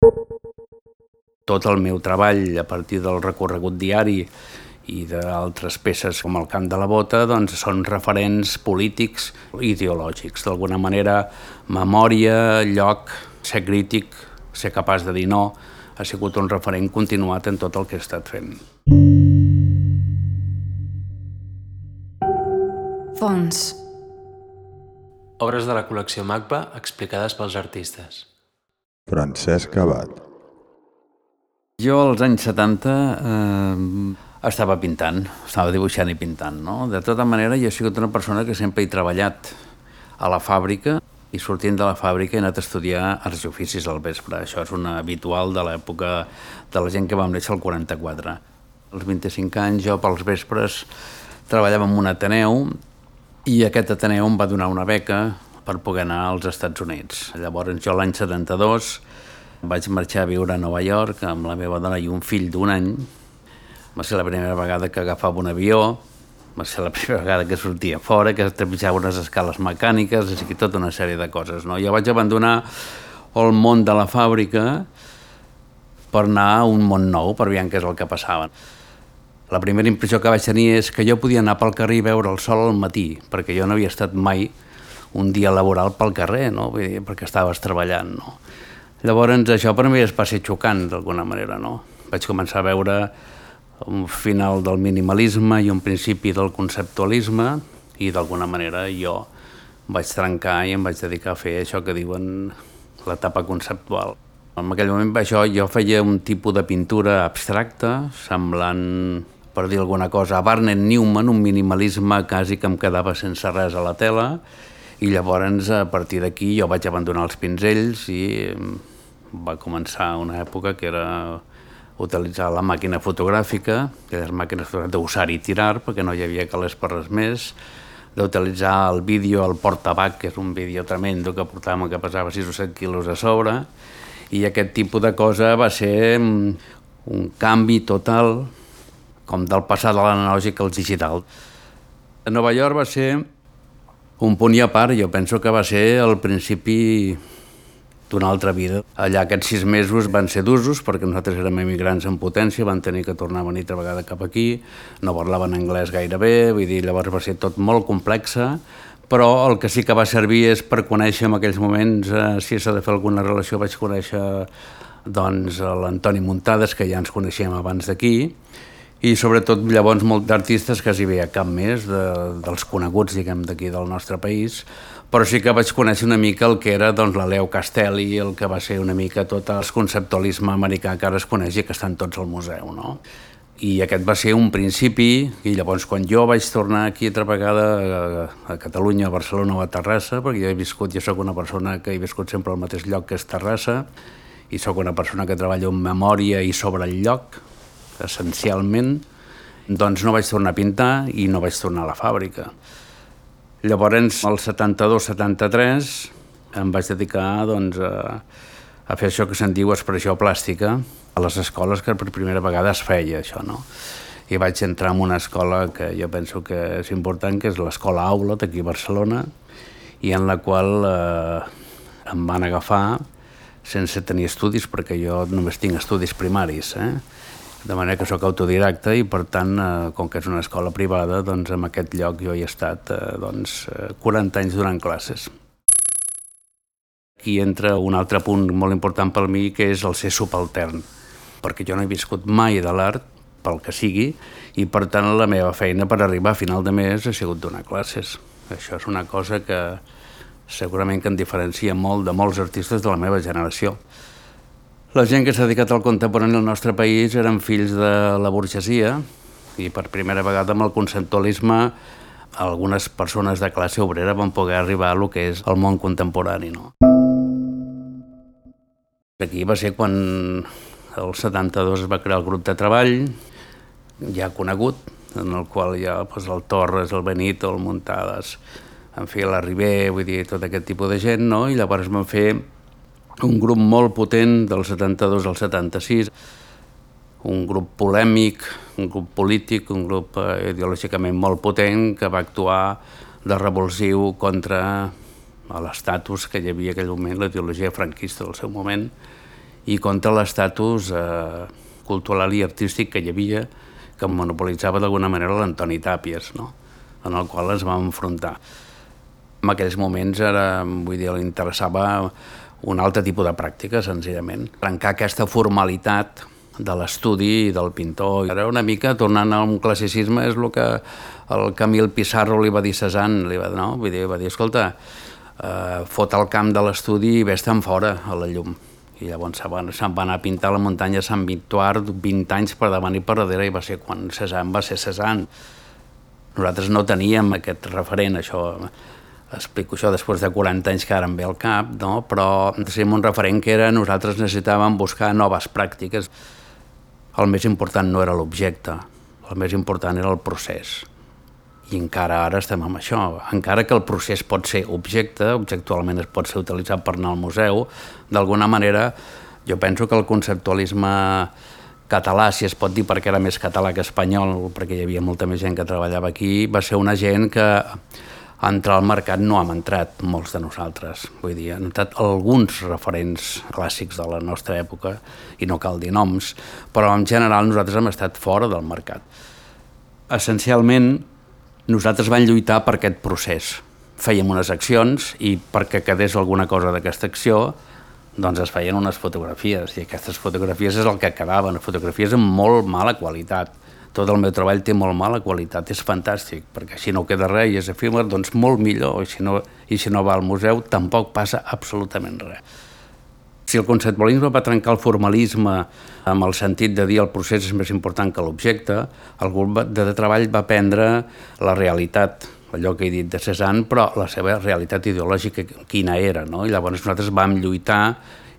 Tot el meu treball a partir del recorregut diari i d'altres peces com el camp de la bota doncs són referents polítics i ideològics. D'alguna manera, memòria, lloc, ser crític, ser capaç de dir no, ha sigut un referent continuat en tot el que he estat fent. Fons. Obres de la col·lecció MACBA explicades pels artistes. Francesc Abad. Jo als anys 70 eh, estava pintant, estava dibuixant i pintant. No? De tota manera, jo he sigut una persona que sempre he treballat a la fàbrica i sortint de la fàbrica he anat a estudiar arts i oficis al vespre. Això és una habitual de l'època de la gent que vam néixer al 44. Als 25 anys jo pels vespres treballava en un Ateneu i aquest Ateneu em va donar una beca per poder anar als Estats Units. Llavors jo l'any 72 vaig marxar a viure a Nova York amb la meva dona i un fill d'un any. Va ser la primera vegada que agafava un avió, va ser la primera vegada que sortia fora, que trepitjava unes escales mecàniques, així que tota una sèrie de coses. No? Jo vaig abandonar el món de la fàbrica per anar a un món nou, per veure què és el que passava. La primera impressió que vaig tenir és que jo podia anar pel carrer i veure el sol al matí, perquè jo no havia estat mai un dia laboral pel carrer, no? Vull dir, perquè estaves treballant. No? Llavors, això per mi es va ser xocant, d'alguna manera, no? Vaig començar a veure un final del minimalisme i un principi del conceptualisme i d'alguna manera jo vaig trencar i em vaig dedicar a fer això que diuen l'etapa conceptual. En aquell moment això jo feia un tipus de pintura abstracta, semblant, per dir alguna cosa, a Barnett Newman, un minimalisme quasi que em quedava sense res a la tela, i llavors a partir d'aquí jo vaig abandonar els pinzells i va començar una època que era utilitzar la màquina fotogràfica, aquelles màquines d'usar i tirar, perquè no hi havia calés per res més, d'utilitzar el vídeo, el portabac, que és un vídeo tremendo que portàvem que pesava 6 o 7 quilos a sobre, i aquest tipus de cosa va ser un canvi total, com del passat de l'analògic al digital. A Nova York va ser un punt i a part, jo penso que va ser el principi d'una altra vida. Allà aquests sis mesos van ser d'usos perquè nosaltres érem emigrants en potència, van tenir que tornar a venir altra vegada cap aquí, no parlaven anglès gaire bé, vull dir, llavors va ser tot molt complexa, però el que sí que va servir és per conèixer en aquells moments, eh, si s'ha de fer alguna relació, vaig conèixer doncs, l'Antoni Muntades, que ja ens coneixíem abans d'aquí, i sobretot llavors molt d'artistes, quasi bé cap més, de, dels coneguts, diguem, d'aquí del nostre país, però sí que vaig conèixer una mica el que era doncs, la Leo Castelli, el que va ser una mica tot el conceptualisme americà que ara es coneix i que estan tots al museu. No? I aquest va ser un principi, i llavors quan jo vaig tornar aquí altra vegada a, a Catalunya, a Barcelona o a Terrassa, perquè jo he viscut, jo sóc una persona que he viscut sempre al mateix lloc que és Terrassa, i sóc una persona que treballa en memòria i sobre el lloc, essencialment, doncs no vaig tornar a pintar i no vaig tornar a la fàbrica. Llavors, al 72-73, em vaig dedicar doncs, a, a fer això que se'n diu expressió plàstica a les escoles que per primera vegada es feia això, no? I vaig entrar en una escola que jo penso que és important, que és l'escola Aula d'aquí a Barcelona, i en la qual eh, em van agafar sense tenir estudis, perquè jo només tinc estudis primaris, eh? De manera que sóc autodidacta i per tant, eh, com que és una escola privada, doncs en aquest lloc jo he estat eh, doncs, 40 eh, anys donant classes. Aquí entra un altre punt molt important per mi, que és el ser subaltern, perquè jo no he viscut mai de l'art, pel que sigui, i per tant la meva feina per arribar a final de mes ha sigut donar classes. Això és una cosa que segurament que em diferencia molt de molts artistes de la meva generació. La gent que s'ha dedicat al contemporani al nostre país eren fills de la burgesia i per primera vegada amb el conceptualisme algunes persones de classe obrera van poder arribar a lo que és el món contemporani. No? Aquí va ser quan el 72 es va crear el grup de treball, ja conegut, en el qual hi ha pues, el Torres, el Benito, el Muntades, en fi, la Ribé, vull dir, tot aquest tipus de gent, no? i llavors vam fer un grup molt potent del 72 al 76, un grup polèmic, un grup polític, un grup eh, ideològicament molt potent que va actuar de revulsiu contra l'estatus que hi havia en aquell moment, la ideologia franquista del seu moment, i contra l'estatus eh, cultural i artístic que hi havia, que monopolitzava d'alguna manera l'Antoni Tàpies, no? en el qual es va enfrontar. En aquells moments era, vull dir, li interessava un altre tipus de pràctica, senzillament. Trencar aquesta formalitat de l'estudi i del pintor. Era una mica, tornant a un classicisme, és el que el Camil Pissarro li va dir a Cézanne, li va, no? Vull dir, va dir, escolta, eh, fot el camp de l'estudi i vés-te'n fora a la llum. I llavors se'n va, se va anar a pintar la muntanya Sant Victoire 20 anys per davant i per darrere i va ser quan Cézanne va ser Cézanne. Nosaltres no teníem aquest referent, això explico això després de 40 anys que ara em ve al cap, no? però teníem un referent que era nosaltres necessitàvem buscar noves pràctiques. El més important no era l'objecte, el més important era el procés. I encara ara estem amb això. Encara que el procés pot ser objecte, objectualment es pot ser utilitzat per anar al museu, d'alguna manera jo penso que el conceptualisme català, si es pot dir perquè era més català que espanyol, perquè hi havia molta més gent que treballava aquí, va ser una gent que entrar al mercat no hem entrat molts de nosaltres. Vull dir, han entrat alguns referents clàssics de la nostra època, i no cal dir noms, però en general nosaltres hem estat fora del mercat. Essencialment, nosaltres vam lluitar per aquest procés. Fèiem unes accions i perquè quedés alguna cosa d'aquesta acció, doncs es feien unes fotografies i aquestes fotografies és el que quedaven, fotografies amb molt mala qualitat tot el meu treball té molt mala qualitat, és fantàstic, perquè si no queda res i és efímer, doncs molt millor, i si no, i si no va al museu tampoc passa absolutament res. Si el conceptualisme va trencar el formalisme amb el sentit de dir el procés és més important que l'objecte, el grup de treball va prendre la realitat, allò que he dit de Cézanne, però la seva realitat ideològica quina era, no? I llavors nosaltres vam lluitar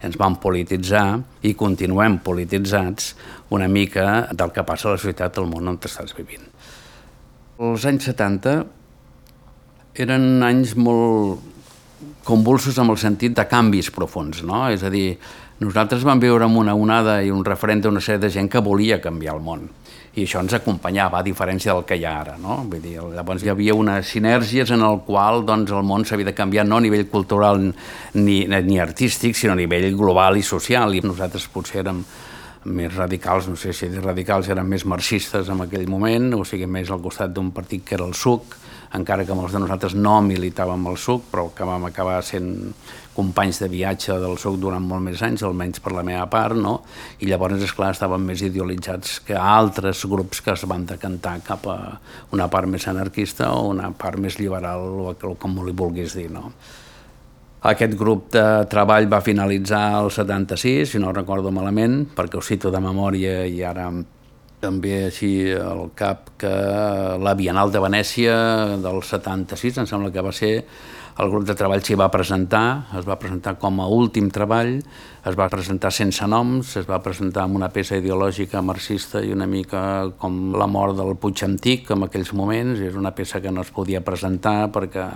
ens vam polititzar i continuem polititzats una mica del que passa a la societat del món on estàs vivint. Els anys 70 eren anys molt convulsos amb el sentit de canvis profuns, no? És a dir, nosaltres vam viure amb una onada i un referent d'una sèrie de gent que volia canviar el món i això ens acompanyava, a diferència del que hi ha ara. No? Vull dir, llavors hi havia unes sinergies en el qual doncs, el món s'havia de canviar no a nivell cultural ni, ni artístic, sinó a nivell global i social, i nosaltres potser érem més radicals, no sé si radicals eren més marxistes en aquell moment, o sigui, més al costat d'un partit que era el SUC, encara que molts de nosaltres no militàvem al SUC, però que vam acabar sent companys de viatge del SUC durant molt més anys, almenys per la meva part, no? i llavors, és clar estaven més idealitzats que altres grups que es van decantar cap a una part més anarquista o una part més liberal, o com li vulguis dir. No? Aquest grup de treball va finalitzar el 76, si no recordo malament, perquè ho cito de memòria i ara també així al cap que la Bienal de Venècia del 76, em sembla que va ser, el grup de treball s'hi va presentar, es va presentar com a últim treball, es va presentar sense noms, es va presentar amb una peça ideològica marxista i una mica com la mort del Puig Antic en aquells moments, és una peça que no es podia presentar perquè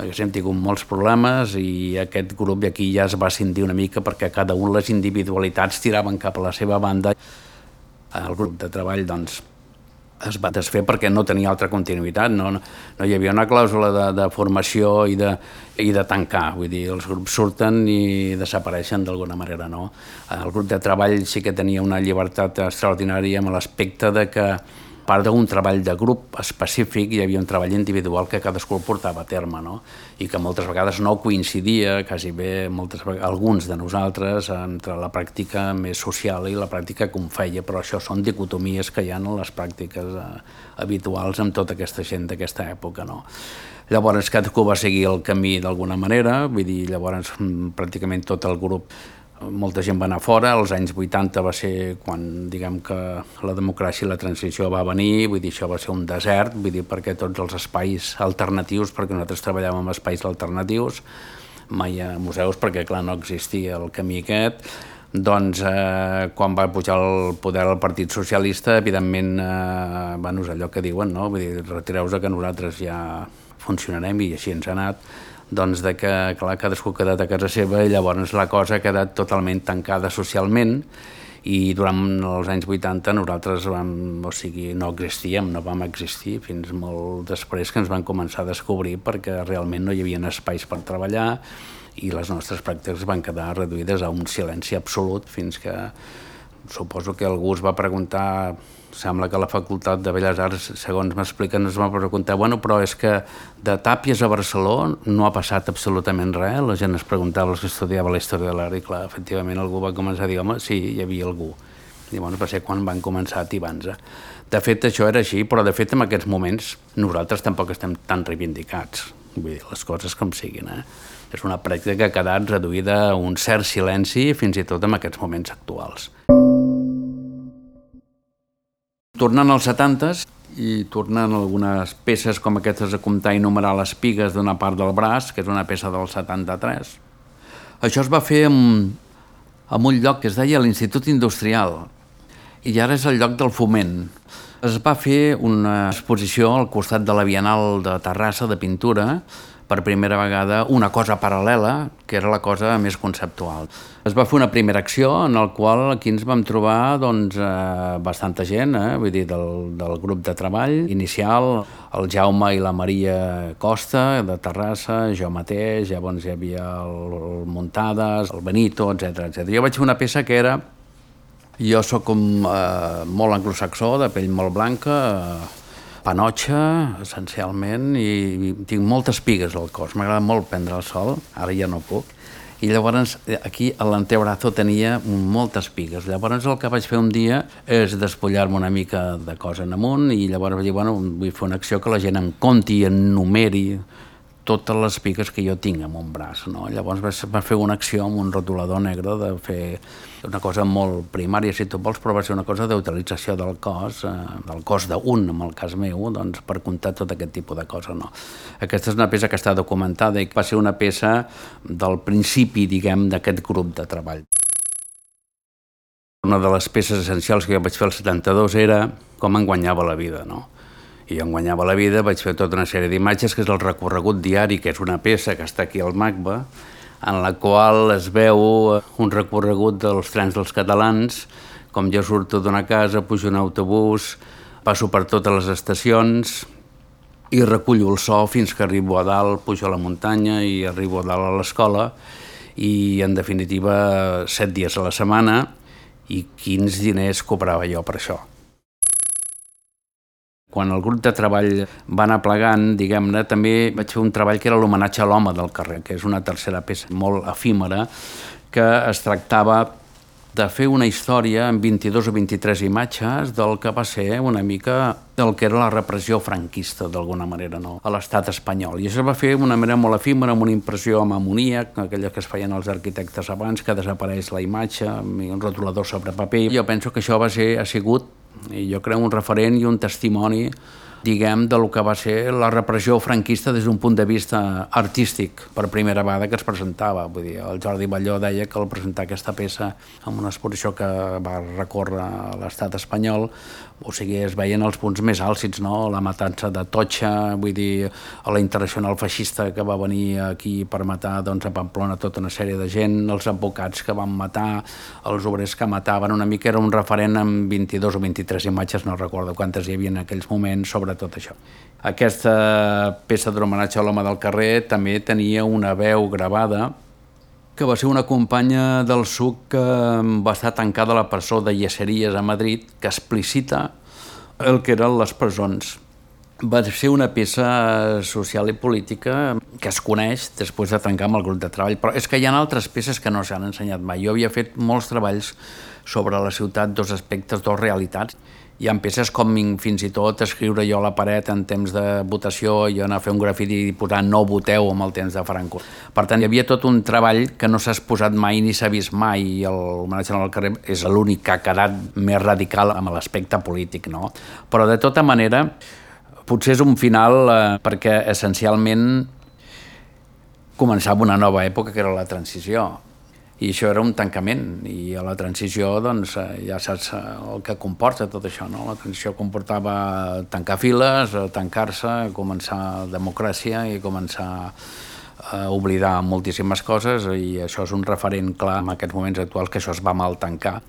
haguéssim tingut molts problemes i aquest grup aquí ja es va sentir una mica perquè cada un les individualitats tiraven cap a la seva banda el grup de treball doncs, es va desfer perquè no tenia altra continuïtat, no, no hi havia una clàusula de, de formació i de, i de tancar, vull dir, els grups surten i desapareixen d'alguna manera, no? El grup de treball sí que tenia una llibertat extraordinària amb l'aspecte de que part d'un treball de grup específic hi havia un treball individual que cadascú el portava a terme, no? i que moltes vegades no coincidia, quasi bé moltes alguns de nosaltres, entre la pràctica més social i la pràctica com feia, però això són dicotomies que hi ha en les pràctiques eh, habituals amb tota aquesta gent d'aquesta època. No? Llavors cadascú va seguir el camí d'alguna manera, vull dir, llavors mm, pràcticament tot el grup molta gent va anar fora, als anys 80 va ser quan, diguem que la democràcia i la transició va venir, vull dir, això va ser un desert, vull dir, perquè tots els espais alternatius, perquè nosaltres treballàvem en espais alternatius, mai a museus, perquè clar, no existia el camí aquest, doncs eh, quan va pujar el poder al Partit Socialista, evidentment, eh, bueno, és allò que diuen, no? Vull dir, retireu-vos que nosaltres ja funcionarem i així ens ha anat, doncs de que, clar, cadascú ha quedat a casa seva i llavors la cosa ha quedat totalment tancada socialment i durant els anys 80 nosaltres vam, o sigui, no existíem, no vam existir fins molt després que ens van començar a descobrir perquè realment no hi havia espais per treballar i les nostres pràctiques van quedar reduïdes a un silenci absolut fins que suposo que algú es va preguntar sembla que la Facultat de Belles Arts, segons m'expliquen, es va preguntar, bueno, però és que de Tàpies a Barcelona no ha passat absolutament res, la gent es preguntava que estudiava la història de l'art i clar, efectivament algú va començar a dir, home, sí, hi havia algú. I bueno, va ser quan van començar a tibanza. De fet, això era així, però de fet en aquests moments nosaltres tampoc estem tan reivindicats. Vull dir, les coses com siguin, eh? És una pràctica que ha quedat reduïda a un cert silenci fins i tot en aquests moments actuals. Tornant als 70s i tornant algunes peces com aquestes de comptar i numerar les pigues d'una part del braç, que és una peça del 73. Això es va fer en, en un lloc que es deia l'Institut Industrial i ara és el lloc del foment. Es va fer una exposició al costat de la Bienal de Terrassa de pintura per primera vegada una cosa paral·lela, que era la cosa més conceptual. Es va fer una primera acció en el qual aquí ens vam trobar doncs, eh, bastanta gent, eh, vull dir, del, del grup de treball inicial, el Jaume i la Maria Costa, de Terrassa, jo mateix, llavors hi havia el, el Muntades, el Benito, etc etc. Jo vaig fer una peça que era... Jo sóc com, eh, molt anglosaxó, de pell molt blanca, eh, panotxa, essencialment, i, tinc moltes pigues al cos. M'agrada molt prendre el sol, ara ja no puc. I llavors aquí a l'antebrazo tenia moltes pigues. Llavors el que vaig fer un dia és despullar-me una mica de cosa en amunt i llavors vaig dir, bueno, vull fer una acció que la gent em conti, en numeri, totes les piques que jo tinc en un braç. No? Llavors va, fer una acció amb un rotulador negre de fer una cosa molt primària, si tu vols, però va ser una cosa d'utilització del cos, eh, del cos d'un, en el cas meu, doncs, per comptar tot aquest tipus de coses. No? Aquesta és una peça que està documentada i va ser una peça del principi, diguem, d'aquest grup de treball. Una de les peces essencials que jo vaig fer al 72 era com em guanyava la vida, no? I em guanyava la vida, vaig fer tota una sèrie d'imatges, que és el recorregut diari, que és una peça que està aquí al MACBA, en la qual es veu un recorregut dels trens dels catalans, com jo surto d'una casa, pujo un autobús, passo per totes les estacions i recullo el so fins que arribo a dalt, pujo a la muntanya i arribo a dalt a l'escola i, en definitiva, set dies a la setmana i quins diners cobrava jo per això. Quan el grup de treball va anar plegant, diguem-ne, també vaig fer un treball que era l'homenatge a l'home del carrer, que és una tercera peça molt efímera, que es tractava de fer una història amb 22 o 23 imatges del que va ser una mica del que era la repressió franquista, d'alguna manera, no? a l'estat espanyol. I això es va fer d'una manera molt efímera, amb una impressió amb amoníac, aquella que es feien els arquitectes abans, que desapareix la imatge, un rotulador sobre paper. Jo penso que això va ser, ha sigut i jo crec un referent i un testimoni diguem, de lo que va ser la repressió franquista des d'un punt de vista artístic, per primera vegada que es presentava. Vull dir, el Jordi Balló deia que al presentar aquesta peça en una exposició que va recórrer l'estat espanyol, o sigui, es veien els punts més àlcids, no? La matança de Totxa, vull dir, a la internacional feixista que va venir aquí per matar doncs, a Pamplona tota una sèrie de gent, els advocats que van matar, els obrers que mataven, una mica era un referent amb 22 o 23 imatges, no recordo quantes hi havia en aquells moments, sobre tot això. Aquesta peça d'homenatge a l'home del carrer també tenia una veu gravada que va ser una companya del SUC que va estar tancada a la presó de Lleceries a Madrid, que explicita el que eren les presons. Va ser una peça social i política que es coneix després de tancar amb el grup de treball, però és que hi ha altres peces que no s'han ensenyat mai. Jo havia fet molts treballs sobre la ciutat, dos aspectes, dos realitats, hi ha peces com fins i tot escriure jo a la paret en temps de votació i anar a fer un grafiti i posar no voteu amb el temps de Franco. Per tant, hi havia tot un treball que no s'ha exposat mai ni s'ha vist mai i l'homenatge al carrer és l'únic que ha quedat més radical amb l'aspecte polític, no? Però de tota manera, potser és un final eh, perquè essencialment començava una nova època que era la transició i això era un tancament i a la transició doncs, eh, ja saps eh, el que comporta tot això no? la transició comportava tancar files tancar-se, començar democràcia i començar a oblidar moltíssimes coses i això és un referent clar en aquests moments actuals que això es va mal tancar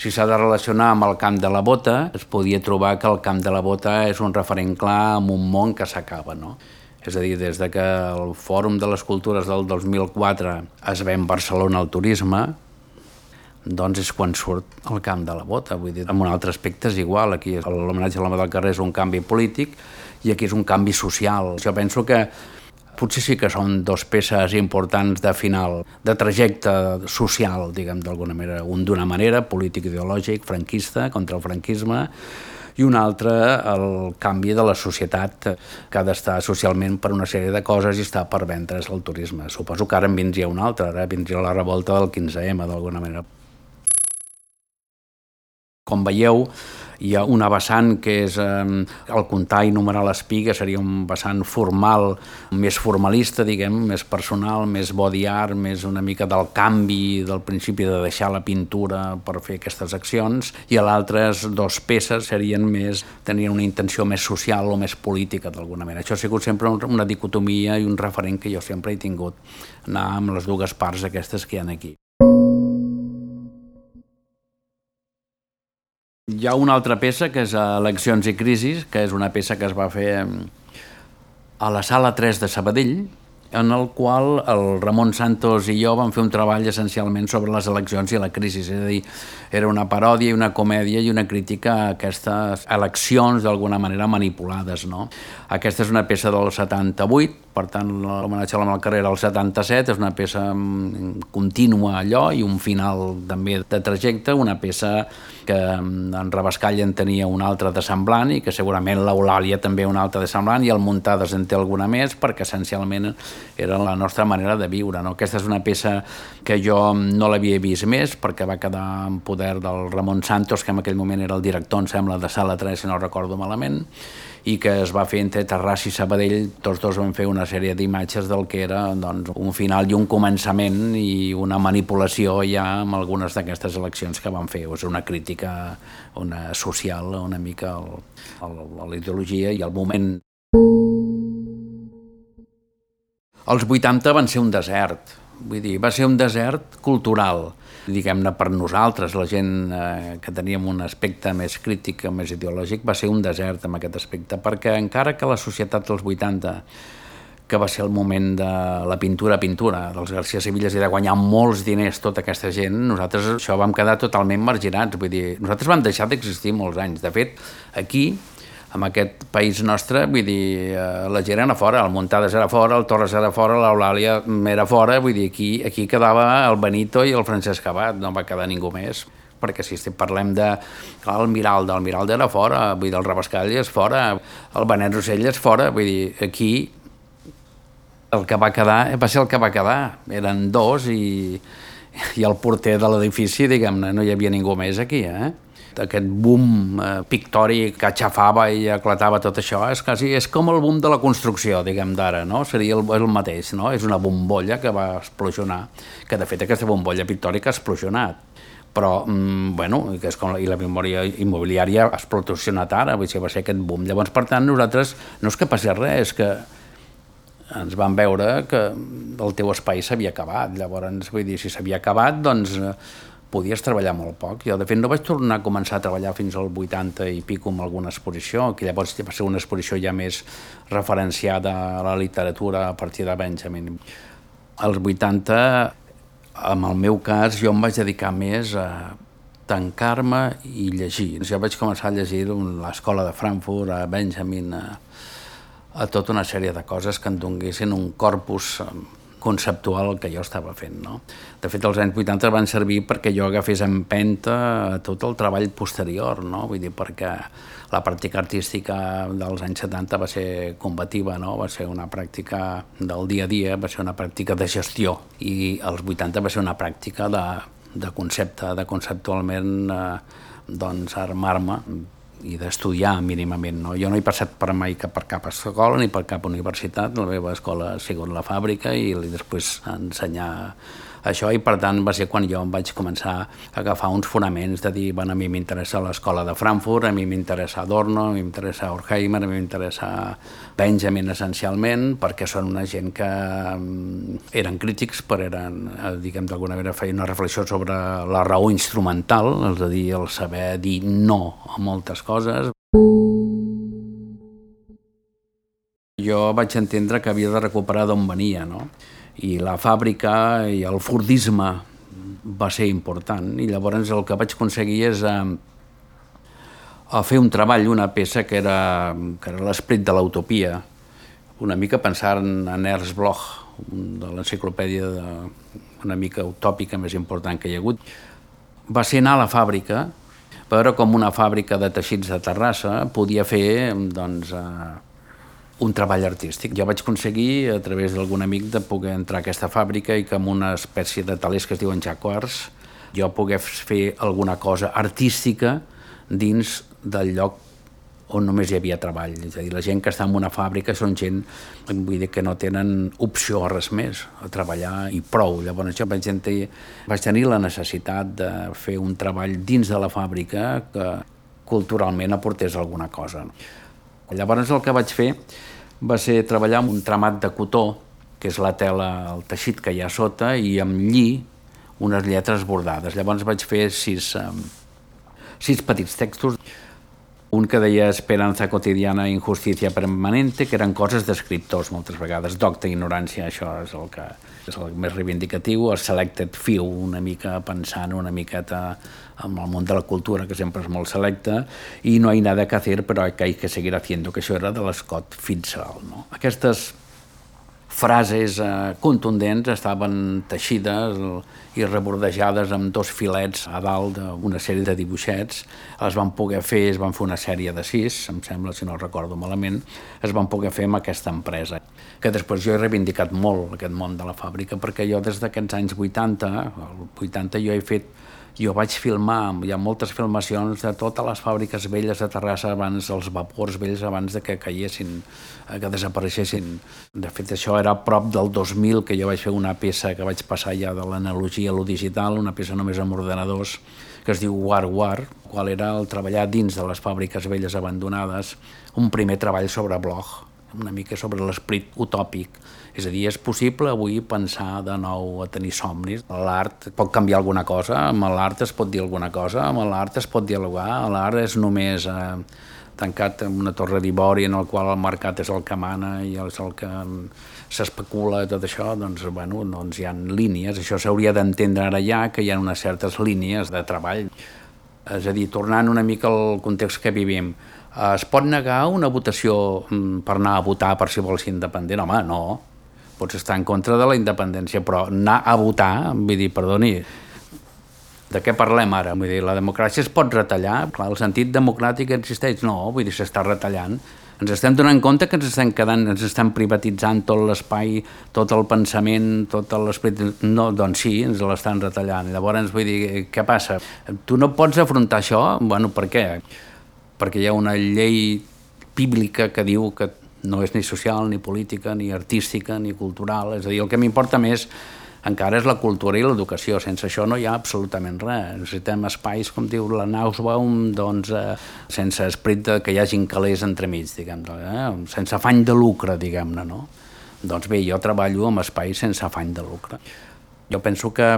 si s'ha de relacionar amb el camp de la bota, es podia trobar que el camp de la bota és un referent clar amb un món que s'acaba, no? És a dir, des de que el Fòrum de les Cultures del 2004 es ve en Barcelona al turisme, doncs és quan surt el camp de la bota. Vull dir, en un altre aspecte és igual. Aquí l'homenatge a l'home del carrer és un canvi polític i aquí és un canvi social. Jo penso que potser sí que són dos peces importants de final, de trajecte social, diguem d'alguna manera. Un d'una manera, polític-ideològic, franquista, contra el franquisme, i un altre el canvi de la societat que ha d'estar socialment per una sèrie de coses i està per vendre's el turisme. Suposo que ara en vindria un altre, ara vindria la revolta del 15M d'alguna manera. Com veieu, hi ha una vessant que és eh, el comptar i numerar l'espiga, seria un vessant formal, més formalista, diguem, més personal, més body art, més una mica del canvi, del principi de deixar la pintura per fer aquestes accions, i a l'altres dos peces serien més, tenien una intenció més social o més política d'alguna manera. Això ha sigut sempre una dicotomia i un referent que jo sempre he tingut, anar amb les dues parts aquestes que hi ha aquí. Hi ha una altra peça que és Eleccions i crisis, que és una peça que es va fer a la sala 3 de Sabadell, en el qual el Ramon Santos i jo vam fer un treball essencialment sobre les eleccions i la crisi, és a dir, era una paròdia i una comèdia i una crítica a aquestes eleccions d'alguna manera manipulades. No? Aquesta és una peça del 78, per tant l'homenatge a la Malcarrera al 77 és una peça mm, contínua allò i un final també de trajecte, una peça que mm, en Rabascall en tenia una altra de semblant i que segurament l'Eulàlia també una altra de semblant i el Muntades en té alguna més perquè essencialment era la nostra manera de viure. No? Aquesta és una peça que jo no l'havia vist més perquè va quedar en poder del Ramon Santos que en aquell moment era el director, em sembla, de Sala 3 si no recordo malament i que es va fer entre Terrassa i Sabadell, tots dos van fer una sèrie d'imatges del que era doncs, un final i un començament i una manipulació ja amb algunes d'aquestes eleccions que van fer. És una crítica una social una mica a la ideologia i al moment. Els 80 van ser un desert, vull dir, va ser un desert cultural diguem-ne, per nosaltres, la gent eh, que teníem un aspecte més crític, més ideològic, va ser un desert en aquest aspecte, perquè encara que la societat dels 80 que va ser el moment de la pintura-pintura dels García Sevillas i de guanyar molts diners tota aquesta gent, nosaltres això vam quedar totalment marginats, vull dir, nosaltres vam deixar d'existir molts anys. De fet, aquí en aquest país nostre, vull dir, eh, la gent era fora, el Montades era fora, el Torres era fora, l'Eulàlia era fora, vull dir, aquí, aquí quedava el Benito i el Francesc Abad, no va quedar ningú més perquè si parlem de el Miralda era fora, vull dir, el Rabascall és fora, el Benet Rossell és fora, vull dir, aquí el que va quedar va ser el que va quedar, eren dos i, i el porter de l'edifici, diguem-ne, no hi havia ningú més aquí, eh? Aquest boom eh, pictòric que aixafava i eclatava tot això, és, quasi, és com el boom de la construcció, diguem d'ara, no? Seria el, el mateix, no? És una bombolla que va explosionar, que de fet aquesta bombolla pictòrica ha explosionat però, mm, bueno, que és com, i la memòria immobiliària ha explosionat ara, vull dir, va ser aquest boom. Llavors, per tant, nosaltres no és que passi res, que ens van veure que el teu espai s'havia acabat. Llavors, vull dir, si s'havia acabat, doncs podies treballar molt poc. Jo, de fet, no vaig tornar a començar a treballar fins al 80 i pico amb alguna exposició, que llavors va ser una exposició ja més referenciada a la literatura a partir de Benjamin. Als 80, en el meu cas, jo em vaig dedicar més a tancar-me i llegir. Jo vaig començar a llegir l'escola de Frankfurt, a Benjamin, a, a tota una sèrie de coses que em donguessin un corpus conceptual que jo estava fent. No? De fet, els anys 80 van servir perquè jo agafés empenta a tot el treball posterior, no? vull dir, perquè la pràctica artística dels anys 70 va ser combativa, no? va ser una pràctica del dia a dia, va ser una pràctica de gestió, i els 80 va ser una pràctica de, de concepte, de conceptualment eh, doncs, armar-me i d'estudiar mínimament. No? Jo no he passat per mai cap, per cap escola ni per cap universitat, la meva escola ha sigut la fàbrica i després ensenyar això i per tant va ser quan jo em vaig començar a agafar uns fonaments de dir, bueno, a mi m'interessa l'escola de Frankfurt, a mi m'interessa Adorno, a mi m'interessa Horkheimer, a mi m'interessa Benjamin essencialment, perquè són una gent que mm, eren crítics, però eren, eh, diguem d'alguna manera, feien una reflexió sobre la raó instrumental, és a dir, el saber dir no a moltes coses. Jo vaig entendre que havia de recuperar d'on venia, no? I la fàbrica i el fordisme va ser important. I llavors el que vaig aconseguir és eh, a fer un treball, una peça que era, que era l'esperit de l'utopia, una mica pensant en Ernst Bloch, de l'enciclopèdia una mica utòpica més important que hi ha hagut. Va ser anar a la fàbrica, veure com una fàbrica de teixits de Terrassa podia fer doncs, eh, un treball artístic. Jo vaig aconseguir, a través d'algun amic, de poder entrar a aquesta fàbrica i que amb una espècie de talers que es diuen jaguars jo pogués fer alguna cosa artística dins del lloc on només hi havia treball. És a dir, la gent que està en una fàbrica són gent vull dir, que no tenen opció a res més, a treballar i prou. Llavors jo vaig tenir, vaig tenir la necessitat de fer un treball dins de la fàbrica que culturalment aportés alguna cosa. Llavors el que vaig fer va ser treballar amb un tramat de cotó, que és la tela, el teixit que hi ha sota, i amb lli unes lletres bordades. Llavors vaig fer sis, um, sis petits textos un que deia esperança quotidiana i injustícia permanente, que eren coses d'escriptors moltes vegades, docta ignorància, això és el que és el més reivindicatiu, el selected few, una mica pensant una miqueta amb el món de la cultura, que sempre és molt selecte, i no hay nada que hacer, però que hay que seguir haciendo, que això era de l'Scott Fitzgerald. No? Aquestes frases eh, contundents estaven teixides i rebordejades amb dos filets a dalt d'una sèrie de dibuixets. Es van poder fer, es van fer una sèrie de sis, em sembla, si no recordo malament, es van poder fer amb aquesta empresa, que després jo he reivindicat molt aquest món de la fàbrica, perquè jo des d'aquests anys 80, el 80 jo he fet jo vaig filmar, hi ha moltes filmacions de totes les fàbriques velles de Terrassa abans, els vapors vells abans de que caiguessin, eh, que desapareixessin. De fet, això era prop del 2000 que jo vaig fer una peça que vaig passar ja de l'analogia a lo digital, una peça només amb ordenadors, que es diu War War, qual era el treballar dins de les fàbriques velles abandonades, un primer treball sobre blog, una mica sobre l'esperit utòpic. És a dir, és possible avui pensar de nou a tenir somnis. L'art pot canviar alguna cosa, amb l'art es pot dir alguna cosa, amb l'art es pot dialogar, l'art és només eh, tancat en una torre d'ivori en el qual el mercat és el que mana i és el que s'especula tot això, doncs, bueno, doncs hi ha línies. Això s'hauria d'entendre ara ja, que hi ha unes certes línies de treball. És a dir, tornant una mica al context que vivim, es pot negar una votació mm, per anar a votar per si vols ser independent? Home, no. Pots estar en contra de la independència, però anar a votar, vull dir, perdoni, de què parlem ara? Vull dir, la democràcia es pot retallar? Clar, el sentit democràtic existeix? No, vull dir, s'està retallant. Ens estem donant compte que ens estem quedant, ens estan privatitzant tot l'espai, tot el pensament, tot l'esperit... No, doncs sí, ens l'estan retallant. Llavors, vull dir, què passa? Tu no pots afrontar això? Bueno, per què? Perquè hi ha una llei bíblica que diu que no és ni social, ni política, ni artística, ni cultural. És a dir, el que m'importa més encara és la cultura i l'educació. Sense això no hi ha absolutament res. Necessitem espais, com diu la Nausbaum, doncs, eh, sense esperit de que hi hagin calés entremig, diguem eh? sense afany de lucre, diguem-ne, no? Doncs bé, jo treballo amb espais sense afany de lucre. Jo penso que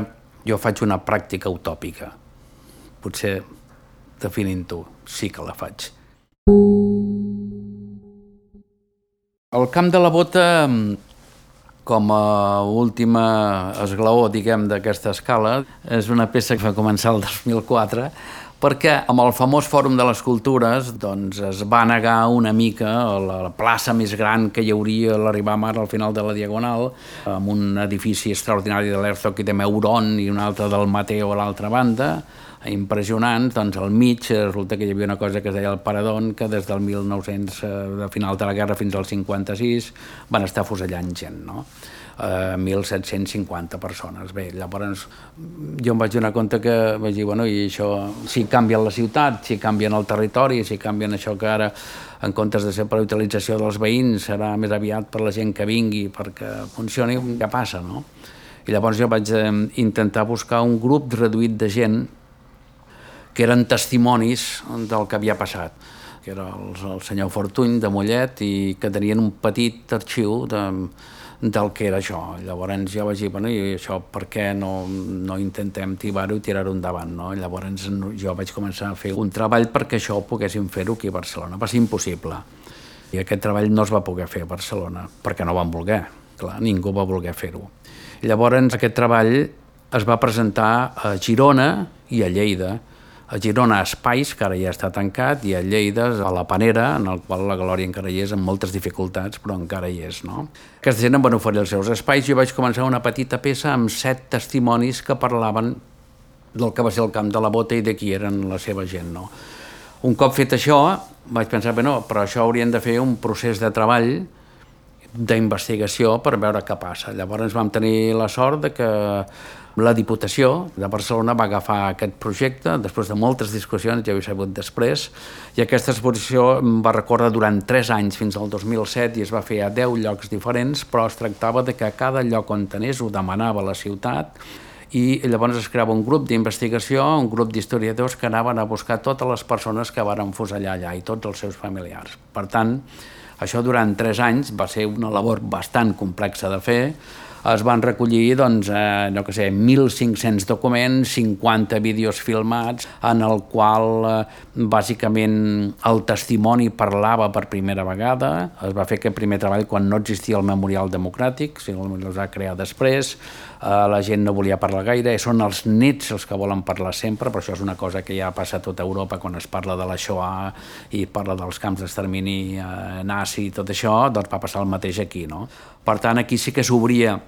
jo faig una pràctica utòpica. Potser definint-ho, sí que la faig. El camp de la bota, com a última esglaó, diguem, d'aquesta escala, és una peça que va començar el 2004, perquè amb el famós Fòrum de les Cultures doncs, es va negar una mica la plaça més gran que hi hauria a l'arribar mar al final de la Diagonal, amb un edifici extraordinari de l'Herzog i de Meuron i un altre del Mateo a l'altra banda, impressionants, doncs al mig resulta que hi havia una cosa que es deia el Paradón, que des del 1900, eh, de final de la guerra fins al 56, van estar fusellant gent, no? Eh, 1.750 persones. Bé, llavors jo em vaig donar compte que vaig dir, bueno, i això, si canvien la ciutat, si canvien el territori, si canvien això que ara en comptes de ser per utilització dels veïns serà més aviat per la gent que vingui perquè funcioni, ja passa, no? I llavors jo vaig eh, intentar buscar un grup reduït de gent que eren testimonis del que havia passat que era el, el senyor Fortuny de Mollet i que tenien un petit arxiu de, del que era això. Llavors jo vaig dir, bueno, i això per què no, no intentem tibar-ho i tirar-ho endavant, no? Llavors jo vaig començar a fer un treball perquè això ho poguéssim fer-ho aquí a Barcelona. Va ser impossible. I aquest treball no es va poder fer a Barcelona, perquè no van voler. Clar, ningú va voler fer-ho. Llavors, aquest treball es va presentar a Girona i a Lleida. A Girona a Espais, que ara ja està tancat, i a Lleida a la Panera, en el qual la Glòria encara hi és, amb moltes dificultats, però encara hi és. No? Aquesta gent em van oferir els seus espais jo vaig començar una petita peça amb set testimonis que parlaven del que va ser el camp de la bota i de qui eren la seva gent. No? Un cop fet això, vaig pensar, bé, no, però això haurien de fer un procés de treball d'investigació per veure què passa. Llavors vam tenir la sort de que la Diputació de Barcelona va agafar aquest projecte després de moltes discussions, ja ho he sabut després, i aquesta exposició va recórrer durant 3 anys fins al 2007 i es va fer a 10 llocs diferents, però es tractava de que cada lloc on tenés ho demanava la ciutat i llavors es creava un grup d'investigació, un grup d'historiadors que anaven a buscar totes les persones que varen fusellar allà i tots els seus familiars. Per tant, això durant tres anys va ser una labor bastant complexa de fer, es van recollir doncs, eh, no que sé, 1.500 documents, 50 vídeos filmats, en el qual eh, bàsicament el testimoni parlava per primera vegada. Es va fer aquest primer treball quan no existia el Memorial Democràtic, si el es va crear després, eh, la gent no volia parlar gaire, són els nets els que volen parlar sempre, però això és una cosa que ja passa a tota Europa quan es parla de la Shoah i parla dels camps d'extermini eh, nazi i tot això, doncs va passar el mateix aquí. No? Per tant, aquí sí que s'obria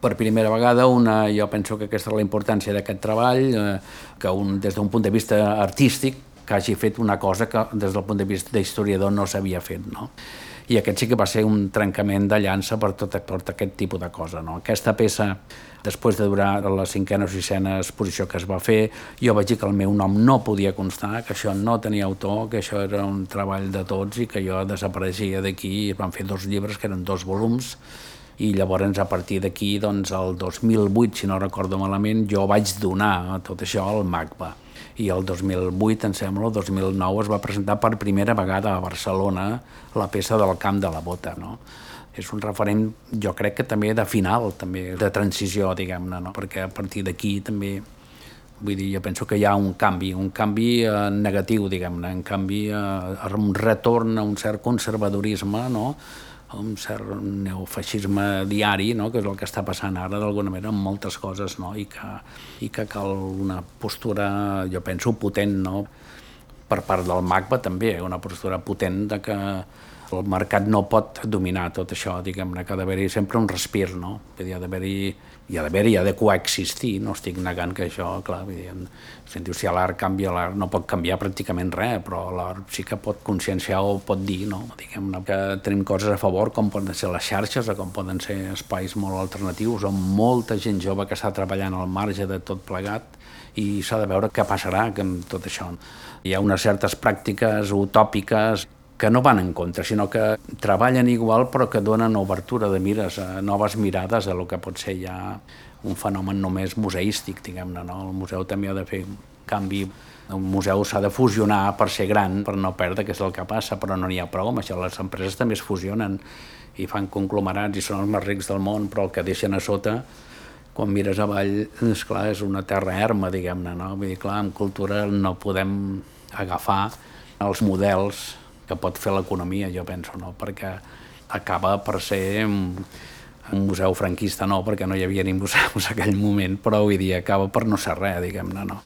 per primera vegada una, jo penso que aquesta és la importància d'aquest treball, eh, que un, des d'un punt de vista artístic que hagi fet una cosa que des del punt de vista d'historiador no s'havia fet. No? I aquest sí que va ser un trencament de llança per tot, per tot aquest tipus de cosa. No? Aquesta peça, després de durar la cinquena o sisena exposició que es va fer, jo vaig dir que el meu nom no podia constar, que això no tenia autor, que això era un treball de tots i que jo desapareixia d'aquí es van fer dos llibres, que eren dos volums, i llavors a partir d'aquí, doncs el 2008, si no recordo malament, jo vaig donar tot això al MACBA i el 2008, em sembla, el 2009 es va presentar per primera vegada a Barcelona la peça del Camp de la Bota, no? És un referent, jo crec que també de final, també de transició, diguem-ne, no? perquè a partir d'aquí també vull dir, jo penso que hi ha un canvi, un canvi eh, negatiu, diguem-ne, un canvi, eh, un retorn a un cert conservadorisme, no?, un cert neofeixisme diari, no? que és el que està passant ara d'alguna manera amb moltes coses, no? I, que, i que cal una postura, jo penso, potent, no? per part del MACBA també, una postura potent de que el mercat no pot dominar tot això, diguem-ne, que ha d'haver-hi sempre un respir, no? Vull dir, ha d'haver-hi hi ha d'haver-hi, ha de coexistir, no estic negant que això, clar, vull dir, si diu, si l'art canvia, l'art no pot canviar pràcticament res, però l'art sí que pot conscienciar o pot dir, no? Diguem-ne que tenim coses a favor, com poden ser les xarxes, o com poden ser espais molt alternatius, on molta gent jove que està treballant al marge de tot plegat, i s'ha de veure què passarà amb tot això. Hi ha unes certes pràctiques utòpiques que no van en contra, sinó que treballen igual però que donen obertura de mires, a noves mirades a lo que pot ser ja un fenomen només museístic, diguem-ne. No? El museu també ha de fer canvi un museu s'ha de fusionar per ser gran, per no perdre, que és el que passa, però no n'hi ha prou amb això. Les empreses també es fusionen i fan conglomerats i són els més rics del món, però el que deixen a sota, quan mires avall, és clar, és una terra erma, diguem-ne, no? Vull dir, clar, en cultura no podem agafar els models que pot fer l'economia, jo penso, no? perquè acaba per ser un, un museu franquista, no, perquè no hi havia ni museus en aquell moment, però avui dia acaba per no ser res, diguem-ne, no.